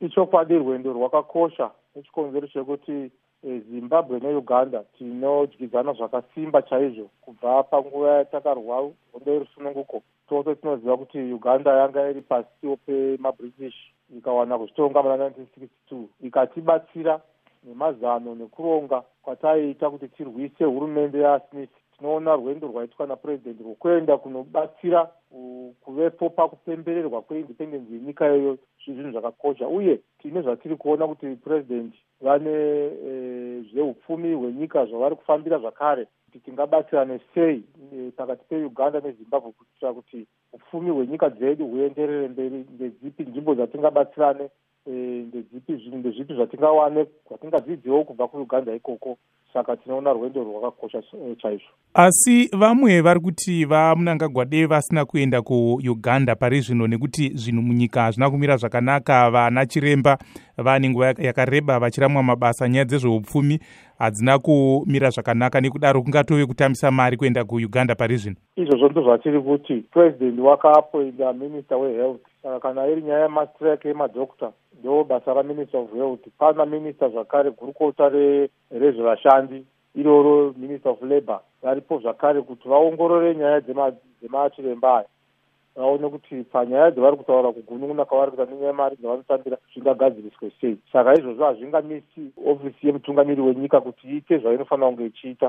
ichokwadi rwendo rwakakosha nechikonzero chekuti e, zimbabwe neuganda tinodyidzana zvakasimba chaizvo kubva panguva yatakarwa hondo yerusununguko. Tose tinoziva kuti uganda yanga iri pasiwo pemabritish ikawana kuzvitonga muna 1962 ikatibatsira nemazano nekuronga kwataiita kuti tirwise hurumende yasmith. Tinoona rwendo rwaitwa napurezidendi rwokuenda kunobatsira kuvepo pakupembererwa kweindependensi yenyika iyoyo zvinhu zvakakosha. Uye tine zvatiri kuona kuti purezidendi vane e, zveupfumi hwenyika zvavari kufambira zvakare kuti tingabatsirane sei e, pakati peuganda nezimbabwe kuitira kuti upfumi hwenyika dzedu huenderere mberi ndedzipi nzvimbo dzatingabatsirane e, ndedzipi zvinhu ndezvipi zvatingawane kwatingadzidziwo kubva kuuganda ikoko saka tinoona rwendo rwakakosha eh, chaizvo. Asi vamwe vari kuti vamunangagwade vasina kuenda kuuganda pari zvino nekuti zvinhu munyika hazvina kumira zvakanaka vana chiremba vaane nguva yakareba vachiramwa mabasa. Nyaya dzezveupfumi hadzina kumira zvakanaka nekudaro kungatove kutambisa mari kuenda kuuganda pari zvino. Izvozvo ndo zvatiri kuti purezidendi wakaapoinda minista wehealth. Saka kana iri nyaya yemastrike emadhokta ndo basa raminister of health. Pana minista zvakare gurukota rezvevashandi iroro minister of labour. Varipo zvakare kuti vaongorore nyaya dzemachiremba aya vaone kuti panyaya dzavari kutaura kugunun'una kwavari kuita nenyaya yemari dzavanotambira zvingagadziriswe sei. Saka izvozvo hazvingamisi ofisi yemutungamiri wenyika kuti iite zvainofanira kunge ichiita